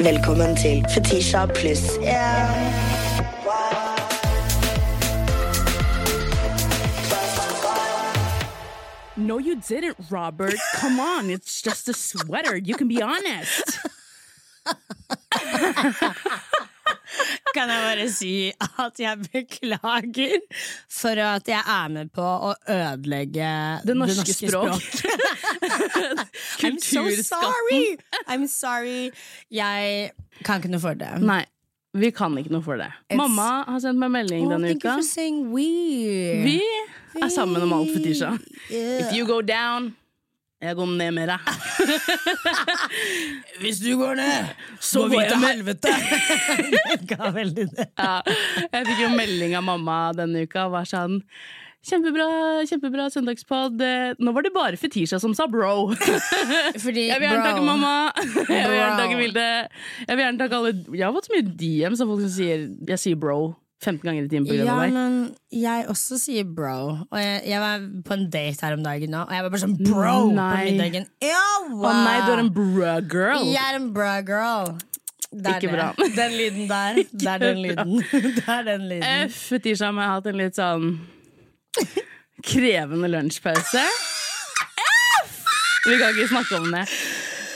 Velkommen til Fetisha pluss én. No, you didn't, Robert. Come on, it's just a sweater. You can be honest. Kan jeg bare si at jeg beklager for at jeg er med på å ødelegge Det norske språk. I'm so sorry! I'm sorry. Jeg kan ikke noe for det. Nei, vi kan ikke noe for det. It's- Mamma har sendt meg melding Oh, denne thank you uka. for we. Vi er sammen om alt, Fetisha. Yeah. If you go down, jeg går ned med deg. Hvis du går ned, Så går vi går jeg til med- helvete! Det ga veldig det. Ja, jeg fikk jo melding av mamma denne uka og var sånn Kjempebra, kjempebra søndagspod. Eh, Nå var det bare Fetisha som sa bro. Fordi, Jeg vil gjerne takke mamma. Jeg vil gjerne takke Vilde. Jeg vil gjerne takke alle Jeg har fått så mye DMs av folk som sier jeg sier bro 15 ganger i timen grunn Ja, meg. men jeg også sier bro. Og jeg, jeg var på en date her om dagen nå, og jeg var bare sånn bro på middagen. Ew! Å nei, du er en bra girl. Jeg er en bra girl. Det er Ikke det. bra. Den lyden der. Det er den lyden. Det er den lyden. F, Fetisha har hatt en litt sånn krevende lunsjpause. F! Vi kan ikke snakke om det.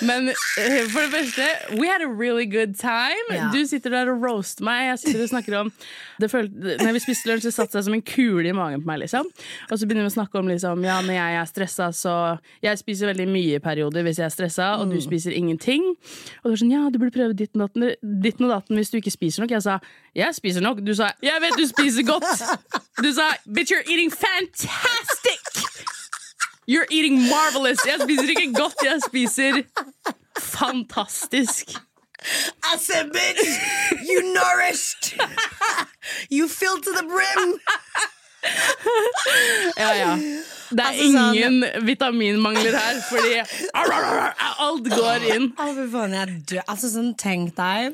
Men eh, for det første, we had a really good time. Ja. Du sitter der og roaster meg. Jeg sitter og snakker om det følte, Når vi spiste lunsj, det satte seg som en kule i magen på meg. liksom Og så begynner vi å snakke om liksom, ja, når jeg er stressa, så Jeg spiser veldig mye i perioder hvis jeg er stressa, og du spiser ingenting. Og du er sånn, ja, du burde prøve ditten og datten, ditten og datten hvis du ikke spiser nok. Jeg sa jeg spiser nok. Du sa jeg vet du spiser godt. Du sa bitch, you're eating fantastic. You're eating marvelous. Jeg spiser ikke godt, jeg spiser fantastisk. I said, bitch, you nourished! you filled to the brim! Ja, ja. Det er Altså, sånn- ingen vitaminmangler her, fordi alt går inn. Altså, sånn, tenk deg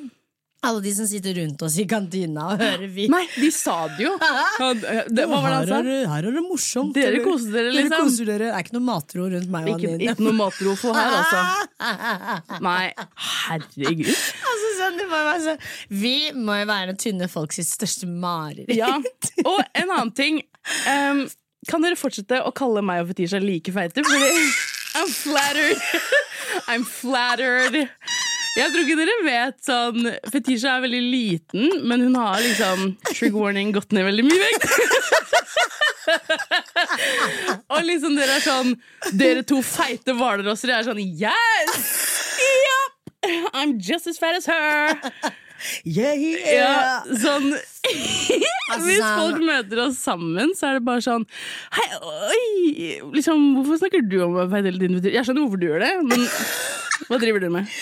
alle de som sitter rundt oss i kantina og hører vi Nei, de sa det jo. Det, hva var det han sa? her, er det, her er det morsomt. Dere koser dere, Dere liksom. koser dere. Det er ikke noe matro rundt meg og Ikke, Anine. ikke noe matrofo her, altså. Nei, herregud. Altså, sånn, det må være sånn. Vi må jo være tynne folk sitt største mareritt. Ja. Og en annen ting. Um, kan dere fortsette å kalle meg og Fetisha like feite? Fordi I'm flattered. I'm flattered. Jeg tror ikke dere vet sånn Fetisha er veldig liten, men hun har liksom trigger warning gått ned veldig mye vekt. Og liksom dere er sånn Dere to feite hvalrosser er sånn Yes! Yep! I'm just as fat as her. Yeah, Ja, sånn Hvis sånn- folk møter oss sammen, så er det bare sånn Hei, oi liksom, Hvorfor snakker du om feit hele tiden? Jeg skjønner hvorfor du gjør det, men hva driver du med?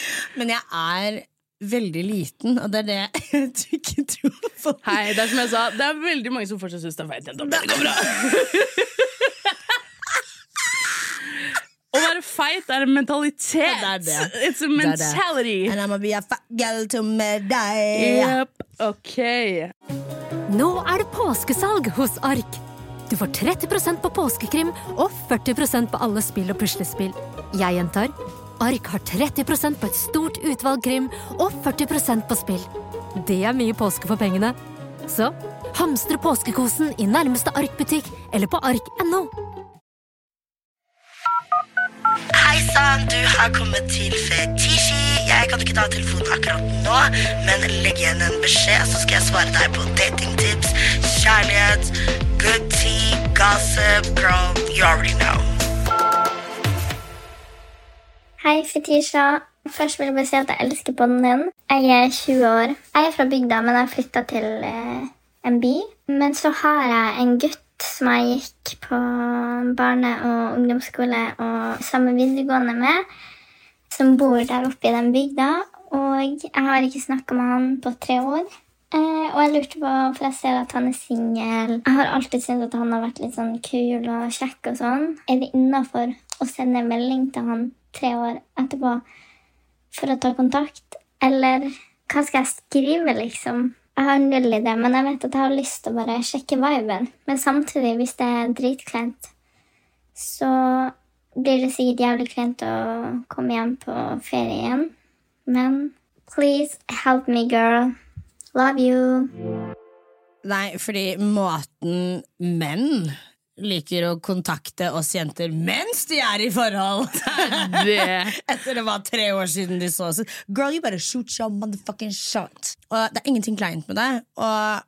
Men jeg er veldig liten, og det er det jeg ikke tror på. Hei, det er som jeg sa, det er veldig mange som fortsatt syns det er feit. Det går bra. Å være feit er en mentalitet. Det er det. It's a Det er det. And I'm gonna be a fat girl to med deg. Yep. Ok. Nå er det påskesalg hos Ark. Du får 30% på påskekrim og 40% på alle spill og puslespill. Jeg gjentar Ark har 30% på et stort utvalg krim og 40% på spill. Det er mye påske for pengene. Så hamstre påskekosen i nærmeste Ark-butikk eller på ark.no. Hei sann, du har kommet til Fetishi. Jeg kan ikke ta telefonen akkurat nå, men legg igjen en beskjed, så skal jeg svare deg på datingtips, kjærlighet, good tea, gossip, girl, you already know. Hei, Fetisha. Først vil jeg bare si at jeg elsker podden din. Jeg er 20 år. Jeg er fra bygda, men jeg flytta til eh, en by. Men så har jeg en gutt som jeg gikk på barne- og ungdomsskole og samme videregående med, som bor der oppe i den bygda. Og jeg har ikke snakka med han på tre år. Eh, og jeg lurte på, for jeg ser at han er singel. Jeg har alltid syntes at han har vært litt sånn kul og kjekk og sånn. Er det innafor å sende en melding til han tre år etterpå for å ta kontakt? Eller hva skal jeg skrive, liksom? Jeg har null idé, men jeg vet at jeg har lyst til å bare sjekke viben. Men samtidig, hvis det er dritkleint, så blir det sikkert jævlig kleint å komme hjem på ferie igjen. Men Please help me, girl. Love you. Nei, fordi måten menn liker å kontakte oss jenter mens de er i forhold Det Etter det var tre år siden de så oss. Girl, you better shoot your motherfucking shot. Og det er ingenting kleint med det. Og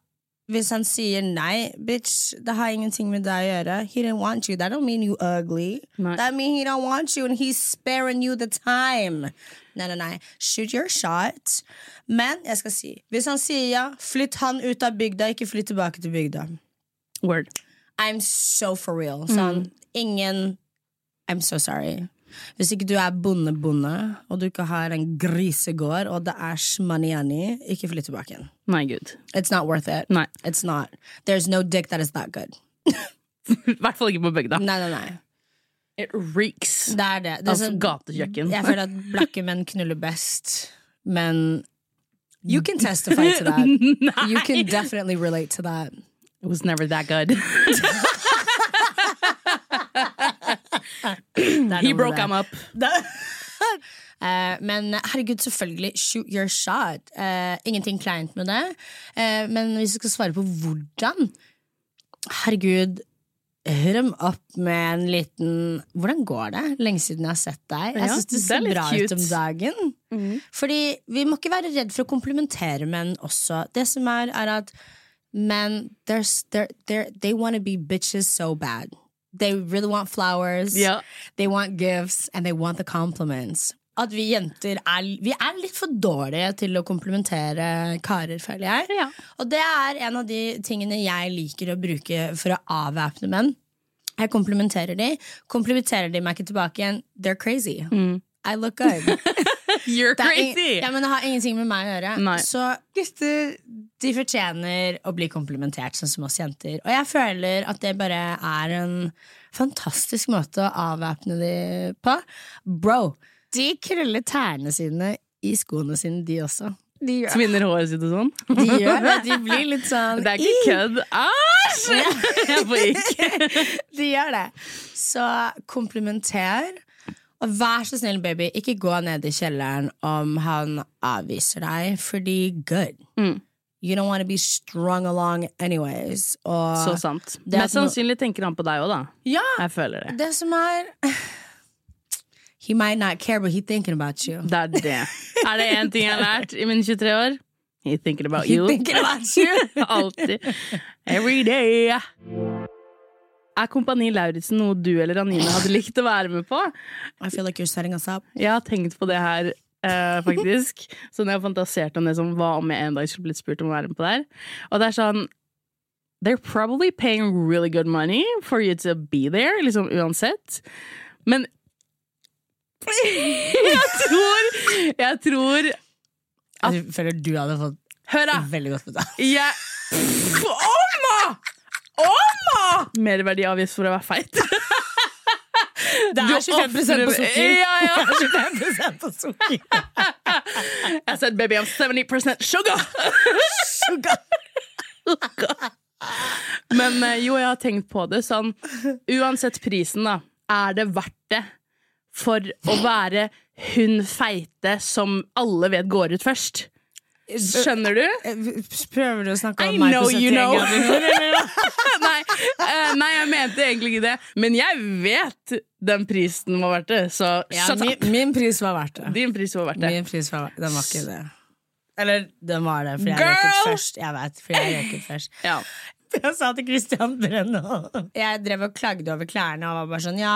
hvis han sier nei, bitch, det har ingenting med deg å gjøre. He didn't want you. That don't mean you ugly. Nei. That mean he don't want you, and he's sparing you the time. Nei, nei, nei. Shoot your shot. Men jeg skal si, hvis han sier ja, flytt han ut av bygda, ikke flytt tilbake til bygda. Word. I'm so for real. Sånn, ingen I'm so sorry. Hvis ikke du er bonde-bonde, og du ikke har en grisegård, og det er shmaniani, ikke flytt tilbake igjen. Nei, gud. It's not worth it. Nei. It's not. There's no dick that is that good. I hvert fall ikke på bygda. Nei, nei, nei. It reeks. Det er det. det er Altså sånn- gatekjøkken. jeg føler at blakke menn knuller best, men You can testify to that. You can definitely relate to that. It was never that good. He broke him up. Eh, men herregud, selvfølgelig, shoot your shot. Eh, ingenting kleint med det. Eh, men hvis du skal svare på hvordan Herregud, hør dem opp med en liten Hvordan går det? Lenge siden jeg har sett deg. Jeg syns det er ser bra cute. ut om dagen. Fordi vi må ikke være redd for å komplimentere menn også. Det som er, er at menn they're, they're, they're, They want to be bitches so bad. They really want flowers. yeah. They want gifts, and they want the compliments. At vi jenter er, vi er litt for dårlige til å komplimentere karer, føler jeg. Ja. Og det er en av de tingene jeg liker å bruke for å avvæpne menn. Jeg komplimenterer de. Komplimenterer de meg ikke tilbake igjen, they're crazy. I look good. You're Det er crazy! Ja, men det har ingenting med meg å gjøre. Nei. Så gutter de fortjener å bli komplimentert, sånn som oss jenter. Og jeg føler at det bare er en fantastisk måte å avvæpne de på. Bro, de krøller tærne sine i skoene sine, de også. De gjør, Svinner håret sitt og sånn. de gjør det. De blir litt sånn Det er ikke kødd. Æsj! Jeg får ikke. De gjør det. Så komplimenter. Og vær så snill, baby, ikke gå ned i kjelleren om han avviser deg, fordi good. Mm. You don't want to be strung along anyways. Og Så sant. Mest sannsynlig tenker han på deg òg, da. Ja, Jeg føler det. det som er He might not care, but he thinking about you. Det er det. Er det én ting jeg har lært i mine 23 år? He thinking about He you. thinking about you. Alltid. Every day. Er Kompani Lauritzen noe du eller Anine hadde likt å være med på? I feel like you're setting us up. Jeg har tenkt på det her, eh, faktisk. Så når jeg har fantasert om det som hva om jeg en dag skulle blitt spurt om å være med på der. Og det er sånn They're probably paying really good money for you to be there, liksom uansett. Men jeg tror Jeg tror Jeg føler du hadde fått Hør, da! veldig godt betalt. Jeg Omma! Omma! Merverdiavgift for å være feit. Det er 25 på sukker. Ja, ja. Det er 25 på sukker. I said, baby, I'm 70% sugar! Men eh, jo, jeg har tenkt på det sånn Uansett prisen, da. Er det verdt det for å være hun feite som alle vet går ut først? Skjønner du? Prøver du å snakke I om meg know på you 71 grader nei, uh, nei, jeg mente egentlig ikke det. Men jeg vet den prisen var verdt det, så Ja, shut min, up! min pris var verdt det. Din pris var verdt det. Min pris var Den var ikke det. Eller den var det, for jeg Girl! røket først. Jeg vet, for jeg røyket først. Ja. Jeg sa til Christian Brenna Jeg drev og klagde over klærne og var bare sånn Ja,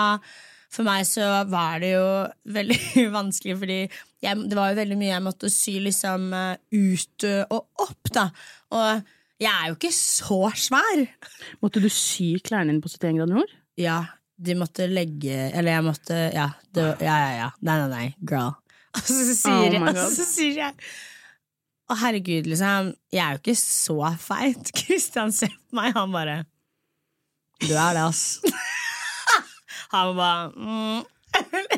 for meg så var det jo veldig vanskelig, fordi jeg, det var jo veldig mye jeg måtte sy liksom eh, ut eh, og opp, da. Og jeg er jo ikke så svær. Måtte du sy klærne dine på 71 grader nord? Ja, de måtte legge Eller jeg måtte Ja, det, ja, ja, ja. Nei, nei, nei. Girl. Og så sier, Oh my og så sier jeg Å, herregud, liksom. Jeg er jo ikke så feit. Kristian ser på meg, han bare Du er det, ass. Han bare mm.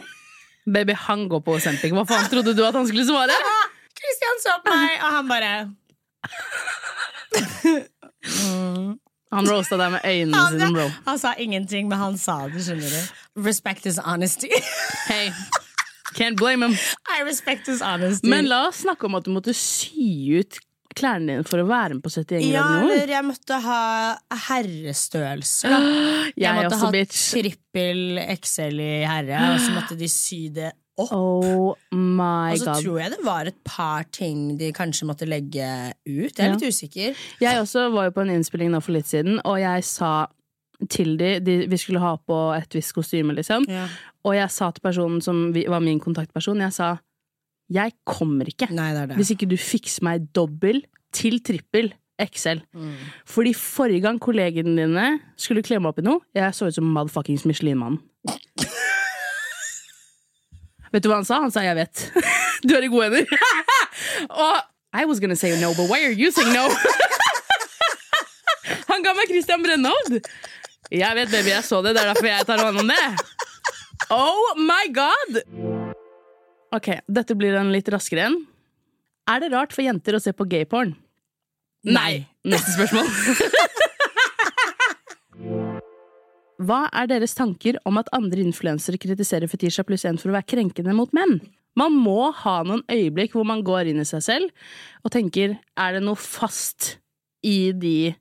Baby, han går på Ozempic. Hva faen trodde du at han skulle svare? Kristian så på meg, og han bare Han roasta deg med øynene han, sine, bro. han sa ingenting, men han sa det, skjønner du. Respect is honesty. Hey, Can't blame him. I respect his honesty. Men la oss snakke om at du måtte sy ut klærne dine for å være med på 71 ja, grader nord. eller jeg måtte ha herrestørrelse. Da. Jeg, Jeg måtte også, ha bitch. trippel XL i herre, og så måtte de sy det opp. Oh my Og så tror jeg det var et par ting de kanskje måtte legge ut. Jeg er litt usikker. Jeg også var jo på en innspilling nå for litt siden, og jeg sa til de, de Vi skulle ha på et visst kostyme, liksom. Ja. Og jeg sa til personen som var min kontaktperson, jeg sa jeg kommer ikke Nei, det det. hvis ikke du fikser meg dobbel til trippel XL. Mm. Fordi forrige gang kollegene dine skulle kle meg opp i noe, jeg så ut som motherfuckings Michelin-mannen. vet du hva han sa? Han sa 'jeg vet'. du er i gode hender. og I was gonna say no, but why are you saying no? han ga meg Christian Brennhovd. Jeg vet, baby, jeg så det. Det er derfor jeg tar hånd om det. Oh my god! Ok, dette blir en litt raskere en. Er det rart for jenter å se på gayporn? Nei. Neste spørsmål. Hva er deres tanker om at andre influensere kritiserer Fetisha pluss én for å være krenkende mot menn? Man må ha noen øyeblikk hvor man går inn i seg selv og tenker er det noe fast i de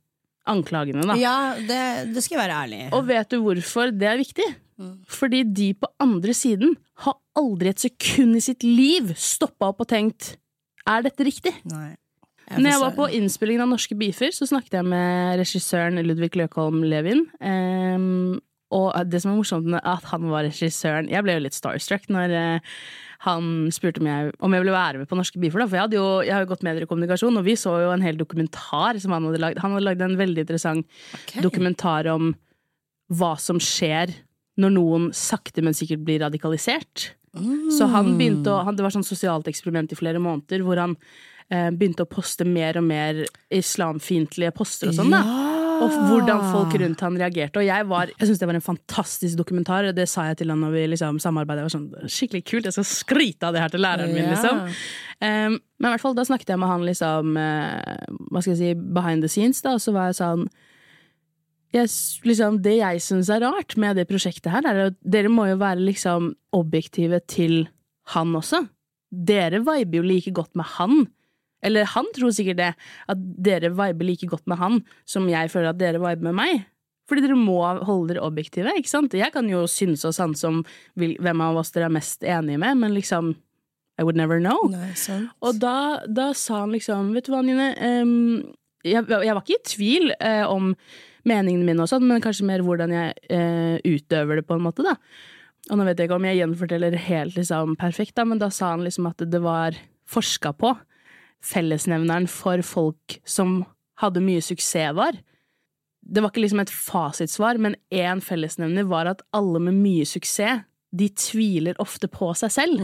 anklagene, da? Ja, det, det skal jeg være ærlig. Og vet du hvorfor det er viktig? Fordi de på andre siden har aldri et sekund i sitt liv stoppa opp og tenkt er dette riktig? Nei. Når jeg var på innspillingen av Norske beefer, så snakket jeg med regissøren Ludvig Løkholm Levin. Um, og det som er morsomt, er at han var regissøren Jeg ble jo litt starstruck når uh, han spurte om jeg, om jeg ville være med på Norske beefer. Da, for jeg, hadde jo, jeg har jo gått med i kommunikasjon, og vi så jo en hel dokumentar som han hadde lagd. Han hadde lagd en veldig interessant okay. dokumentar om hva som skjer når noen sakte, men sikkert blir radikalisert. Så han begynte å, han, Det var sånn sosialt eksperiment i flere måneder hvor han eh, begynte å poste mer og mer islamfiendtlige poster og sånn. da Og hvordan folk rundt han reagerte. Og jeg var, jeg synes det var en fantastisk dokumentar. Det sa jeg til han når vi liksom samarbeidet. Jeg var sånn, skikkelig kult, jeg skal skryte av det her til læreren min. Ja. liksom Um, men i hvert fall da snakket jeg med han liksom uh, Hva skal jeg si, behind the scenes, da, og så var jeg sånn jeg, liksom, Det jeg syns er rart med det prosjektet her, er at dere må jo være liksom objektive til han også. Dere viber jo like godt med han. Eller han tror sikkert det, at dere viber like godt med han som jeg føler at dere viber med meg. Fordi dere må holde dere objektive, ikke sant? Jeg kan jo synse og sanse om hvem av oss dere er mest enige med, men liksom I would never know. Nei. Og da, da sa han liksom Vet du hva, Nine? Um, jeg, jeg var ikke i tvil uh, om meningene mine, og sånn, men kanskje mer hvordan jeg eh, utøver det, på en måte. da Og nå vet jeg ikke om jeg gjenforteller helt liksom, perfekt, da, men da sa han liksom at det var forska på. Fellesnevneren for folk som hadde mye suksess, var. Det var ikke liksom et fasitsvar, men én fellesnevner var at alle med mye suksess, de tviler ofte på seg selv.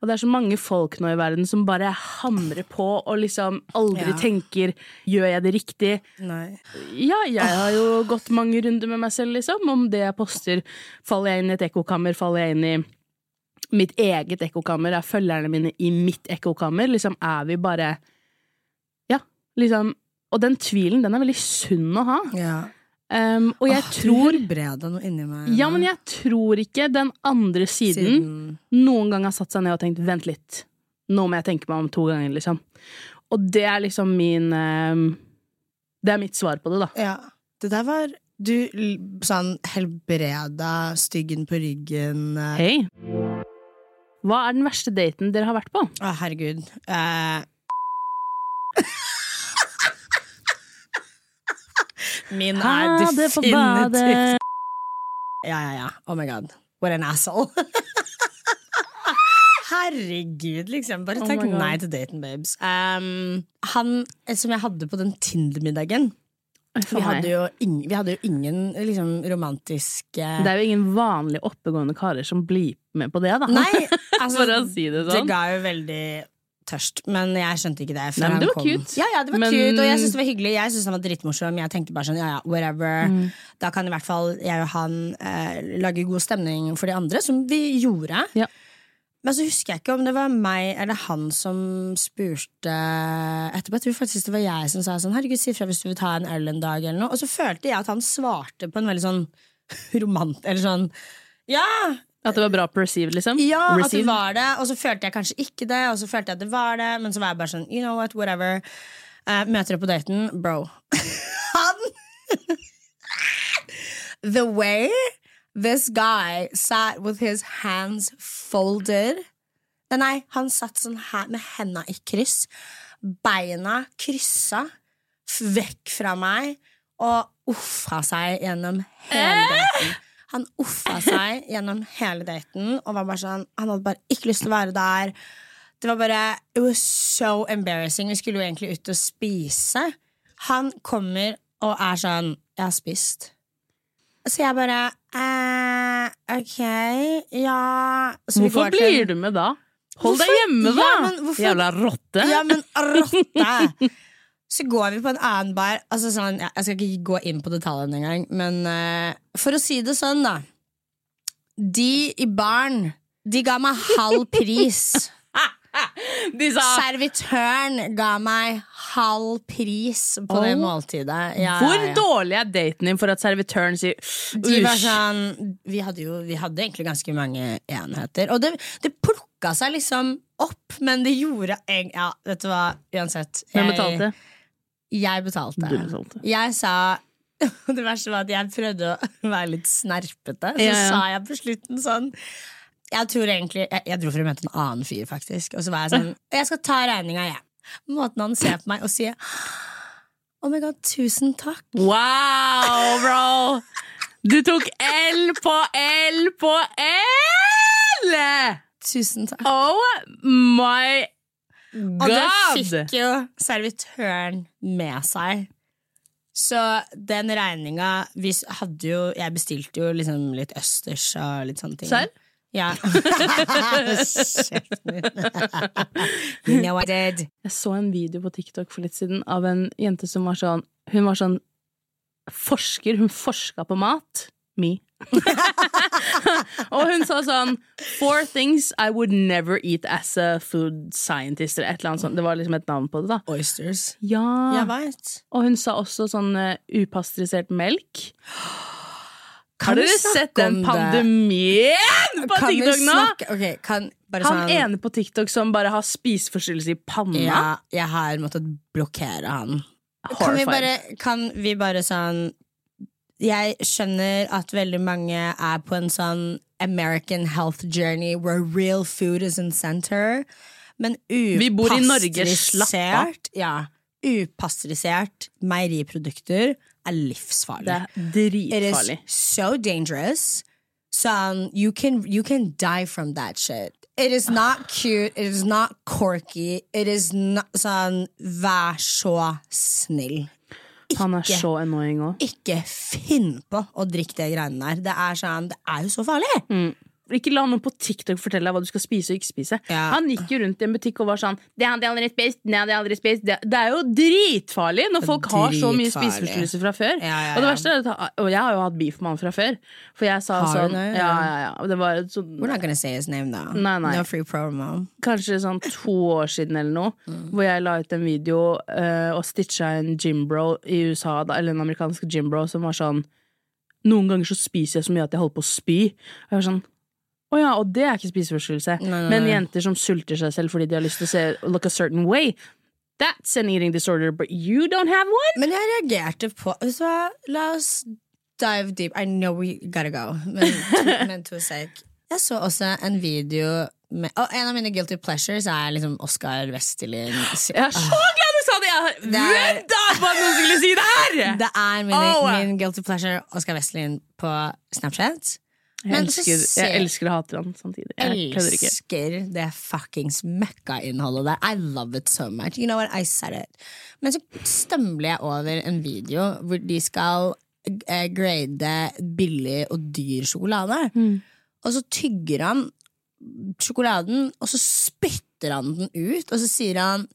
Og det er så mange folk nå i verden som bare hamrer på og liksom aldri Ja. tenker 'gjør jeg det riktig'? Nei. Ja, jeg har jo gått mange runder med meg selv, liksom. Om det jeg poster, faller jeg inn i et ekkokammer, faller jeg inn i mitt eget ekkokammer, er følgerne mine i mitt ekkokammer? Liksom, er vi bare Ja, liksom. Og den tvilen, den er veldig sunn å ha. Ja. Um, og jeg Åh, tror Du helbreda noe inni meg. Ja, men jeg tror ikke den andre siden Siden noen gang har satt seg ned og tenkt 'vent litt', nå må jeg tenke meg om to ganger, liksom. Og det er liksom min um, Det er mitt svar på det, da. Ja. Det der var Du sånn helbreda styggen på ryggen eh. Hei. Hva er den verste daten dere har vært på? Å, herregud. Eh. Min er definitivt. Ja, ja, ja. Oh my god. What an asshole. Herregud, liksom. Bare Oh takk oh nei til daten, babes. Um, han eh, som jeg hadde på den Tinder-middagen vi hadde, jo ingen, vi hadde jo ingen liksom, romantiske Det er jo ingen vanlig oppegående karer som blir med på det, da. Nei, altså, For å si det sånn. Det ga jo veldig tørst, men jeg skjønte ikke det. før Nei, men det han var kom. cute. Ja, ja, det var Men- cute, og jeg syntes det var hyggelig. Jeg syntes han var drittmorsom. Jeg tenkte bare sånn, ja, ja, whatever. Mm. Da kan i hvert fall jeg og han eh, lage god stemning for de andre, som vi gjorde. Ja. Men så husker jeg ikke om det var meg eller han som spurte etterpå. Jeg tror faktisk det var jeg som sa sånn Herregud, si ifra hvis du vil ta en øl en dag, eller noe. Og så følte jeg at han svarte på en veldig sånn romant... Eller sånn Ja, At det var bra perceived, liksom? Ja, at det var det, og så følte jeg kanskje ikke det, og så følte jeg at det var det, men så var jeg bare sånn, you know what, whatever. Uh, møter deg på daten, bro. Han The way this guy sat with his hands folded Nei, Nei, han satt sånn her med henda i kryss, beina kryssa, vekk fra meg, og uffa seg gjennom hele daten. Han uffa seg gjennom hele daten og var bare sånn Han hadde bare ikke lyst til å være der. Det var bare It was so embarrassing. Vi skulle jo egentlig ut og spise. Han kommer og er sånn Jeg har spist. Så jeg bare eh, Ok, ja Så vi Hvorfor blir du med da? Hold deg hjemme, da! Ja, men hvorfor- Jævla rotte. Ja, men rotte! Så går vi på en annen bar. Altså sånn, jeg skal ikke gå inn på detaljene engang, men uh, for å si det sånn, da. De i baren, de ga meg halv pris. Sa Servitøren ga meg halv pris på det Åh. måltidet. Ja, Hvor ja, ja. dårlig er daten din for at servitøren sier De var sånn Vi hadde jo vi hadde egentlig ganske mange enheter. Og det, det plukka seg liksom opp, men det gjorde eng- Ja, vet du hva, uansett. Hvem betalte? Jeg betalte. Du betalte. Jeg sa Det verste var at jeg prøvde å være litt snerpete. Så Ja, ja. sa jeg på slutten sånn Jeg tror egentlig Jeg, jeg dro for å møte en annen fyr, faktisk. Og så var jeg sånn Jeg skal ta regninga, jeg. Måten han ser på meg og sier Oh my god, tusen takk. Wow, bro! Du tok L på L på L! Tusen takk. Oh my Og det fikk jo servitøren med seg. Så den regninga Vi hadde jo Jeg bestilte jo liksom litt østers og litt sånne ting. Serr? Ja. You know I did. Jeg så en video på TikTok for litt siden av en jente som var sånn Hun var sånn forsker. Hun forska på mat. Me. og hun sa sånn Four things I would never eat as a food scientist. Eller et eller annet sånt. Det var liksom et navn på det, da. Oysters. Ja. Jeg vet. Og hun sa også sånn uh, upasteurisert melk. Kan Har dere sett den pandemien på Kan TikTok nå? Okay, kan Han sånn ene på TikTok som bare har spiseforstyrrelse i panna. Ja, jeg har måttet blokkere han. Kan vi, bare, kan vi bare sånn Jeg skjønner at veldig mange er på en sånn American health journey where real food is in center. Men upasteurisert Ja, upasteurisert meieriprodukter er livsfarlig. Det er dritfarlig. It is so dangerous. Son, you can you can die from that shit. It is not cute. It is not quirky. It is not sånn Vær så snill. Han er så annoying òg. Ikke finn på å drikke det greiene der. Det er sånn, det er jo så farlig. Ikke la noen på TikTok fortelle deg hva du skal spise og ikke spise. Ja. Han gikk jo rundt i en butikk og var sånn Det hadde jeg aldri spist, det hadde jeg aldri spist Det, det er jo dritfarlig når folk har så mye Dritfarlig. spiseforstyrrelser fra før. Ja, ja, Og det verste er at Og jeg har jo hatt beef med han fra før. For jeg sa Har sånn noe? Ja, ja, ja. Det var sånn We're not gonna say his name though. Nei, nei. No free promo. kanskje sånn to år siden eller noe, Mm. hvor jeg la ut en video uh, og stitcha en gymbro i USA, da, eller en amerikansk gymbro, som var sånn Noen ganger så spiser jeg så mye at jeg holder på å spy. Og jeg var sånn å ja, og det er ikke spiseforstyrrelse. Men jenter som sulter seg selv fordi de har lyst til å se look a certain way, that's an eating disorder, but you don't have one? Men jeg reagerte på Så la oss dive deep. I know we gotta go, men men to a sec. Jeg så også en video med Og en av mine guilty pleasures er liksom Oscar Westerlin. Jeg er så glad du sa det! Jeg har venta på at noen skulle si det her! Det er min, oh. min guilty pleasure Oscar Westerlin på Snapchat. Jeg Men elsker, ser- jeg elsker å hate han samtidig. Jeg kødder ikke. elsker det fuckings møkkainnholdet der. I love it so much. You know what, I said it. Men så stømler jeg over en video hvor de skal eh, grade billig og dyr sjokolade. Og så tygger han sjokoladen, og så spytter han den ut, og så sier han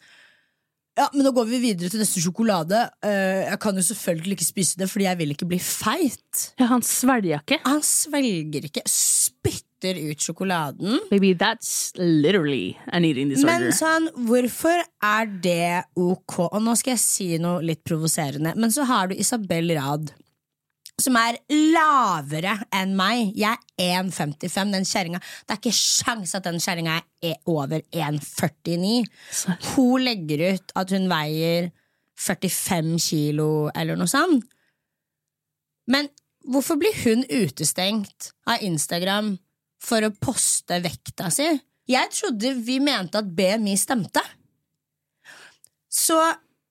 ja, men nå går vi videre til neste sjokolade. Eh, jeg kan jo selvfølgelig ikke spise det, fordi jeg vil ikke bli feit. Ja, han svelger ikke. Han svelger ikke, spytter ut sjokoladen. Baby, that's literally an eating disorder. Men sånn, hvorfor er det ok? Og nå skal jeg si noe litt provoserende, men så har du Isabel Rad, som er lavere enn meg. Jeg er 1,55. Den kjerringa Det er ikke sjans at den kjerringa er over 1,49. Hun legger ut at hun veier 45 kilo eller noe sånt. Men hvorfor blir hun utestengt av Instagram for å poste vekta si? Jeg trodde vi mente at BMI stemte. Så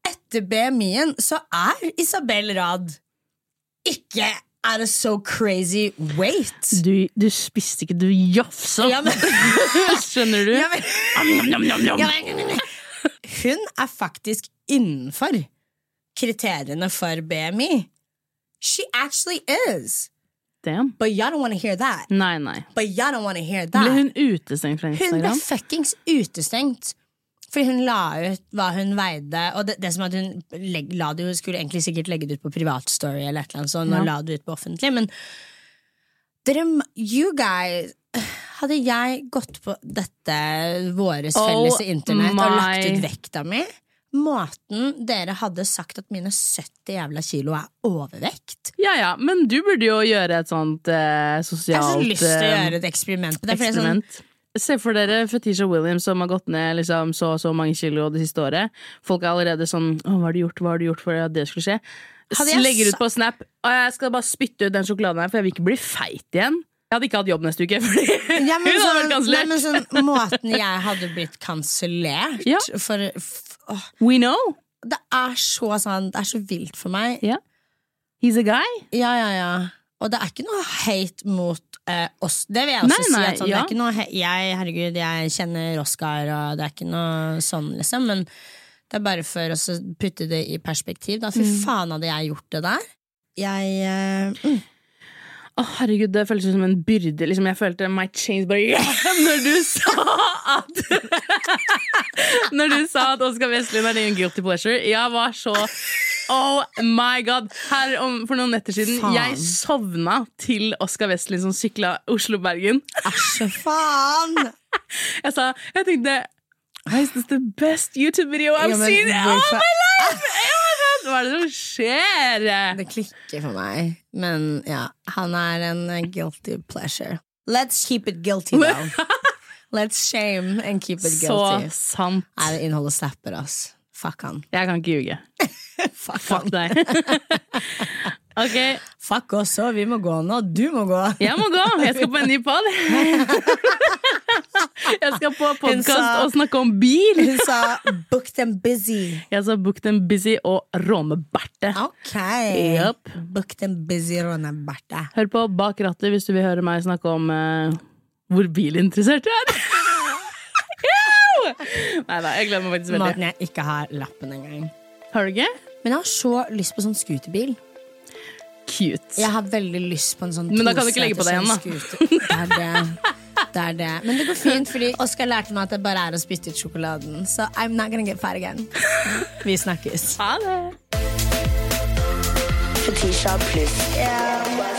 etter BMI-en så er Isabel Rad ikke er a so crazy weight. Du, du spiste ikke, du jafsa! Ja, men, Skjønner du? ja, men, Am, nom nam. ja, hun er faktisk innenfor kriteriene for BMI. She actually is. Damn. But y'all don't want to hear that. Nei, nei. But y'all don't want to hear Ble that. hun utestengt fra Instagram? Hun ble fuckings utestengt. Fordi hun la ut hva hun veide. Og det, det som at hun leg, la det, jo, skulle egentlig sikkert legge det ut på privatstory, eller et eller annet sånt, Ja. la det ut på offentlig. Men dere, you guys Hadde jeg gått på dette våres Oh felles internett og lagt ut vekta mi Måten dere hadde sagt at mine 70 jævla kilo er overvekt Ja ja, men du burde jo gjøre et sånt eh, Jeg har så lyst til å eh, gjøre et eksperiment. Er sånn, eksperiment. Se for dere Fetisha Williams som har gått ned liksom, så og så mange kilo det siste året. Folk er allerede sånn Å, hva har du gjort, hva har du gjort for at det skulle skje? Legger ut på Snap «Å, jeg skal bare spytte ut den sjokoladen her, for jeg vil ikke bli feit igjen. Jeg hadde ikke hatt jobb neste uke, fordi Ja, hun hadde vært sånn, kansellert. men sånn, måten jeg hadde blitt kansellert Ja. for oh. We know. Det er så sånn Det er så vilt for meg. Yeah. He's a guy. Ja, ja, ja. Og det er ikke noe hate mot eh, oss. Det vil jeg også Nei, si. At sånn, det er ikke noe jeg, herregud, jeg kjenner Oscar, og det er ikke noe sånn, liksom. Men det er bare for å putte det i perspektiv. Da. Fy Mm. faen hadde jeg gjort det der. Jeg eh, mm. Å, herregud, det føltes som en byrde. Liksom, jeg følte my chains bare yeah! Når du sa at Når du sa at Oskar Westlund er din guilty pleasure. Jeg var så Oh my god! Her om, For noen netter siden Faen. Jeg sovna til Oskar Westlund som sykla Oslo-Bergen. Æsj, faen! Jeg sa Jeg tenkte Why is this the best YouTube video I've Ja, men seen all oh, my life? Hva er det som skjer? Det klikker for meg. Men ja, han er en eh, guilty pleasure. Let's keep it guilty, though. Let's shame and keep it guilty. Så sant. Nei, det innholdet slapper, ass. Fuck han. Jeg kan ikke ljuge. Fuck, Fuck deg. ok, Fuck oss òg, vi må gå nå. Du må gå. jeg må gå. Jeg skal på en ny pod. Jeg skal på podkast og snakke om bil. Hun sa 'book them busy'. Jeg sa Book them busy og Råme-Berte. Ok. Yep. Book them busy, råneberte. Hør på Bak rattet hvis du vil høre meg snakke om uh, hvor bilinteressert jeg er. Nei da, jeg gleder meg faktisk veldig. Måten jeg ikke har lappen engang. Har du ikke? Men jeg har så lyst på sånn scooterbil. Cute. Jeg har veldig lyst på en sånn Men da kan du ikke legge på deg igjen, da. sånn scooter. Det er det. Det er det. Men det går fint, fordi Oskar lærte meg at det bare er å spytte ut sjokoladen. Så I'm not gonna get fat again. Vi snakkes. Ha det. Fetisha pluss.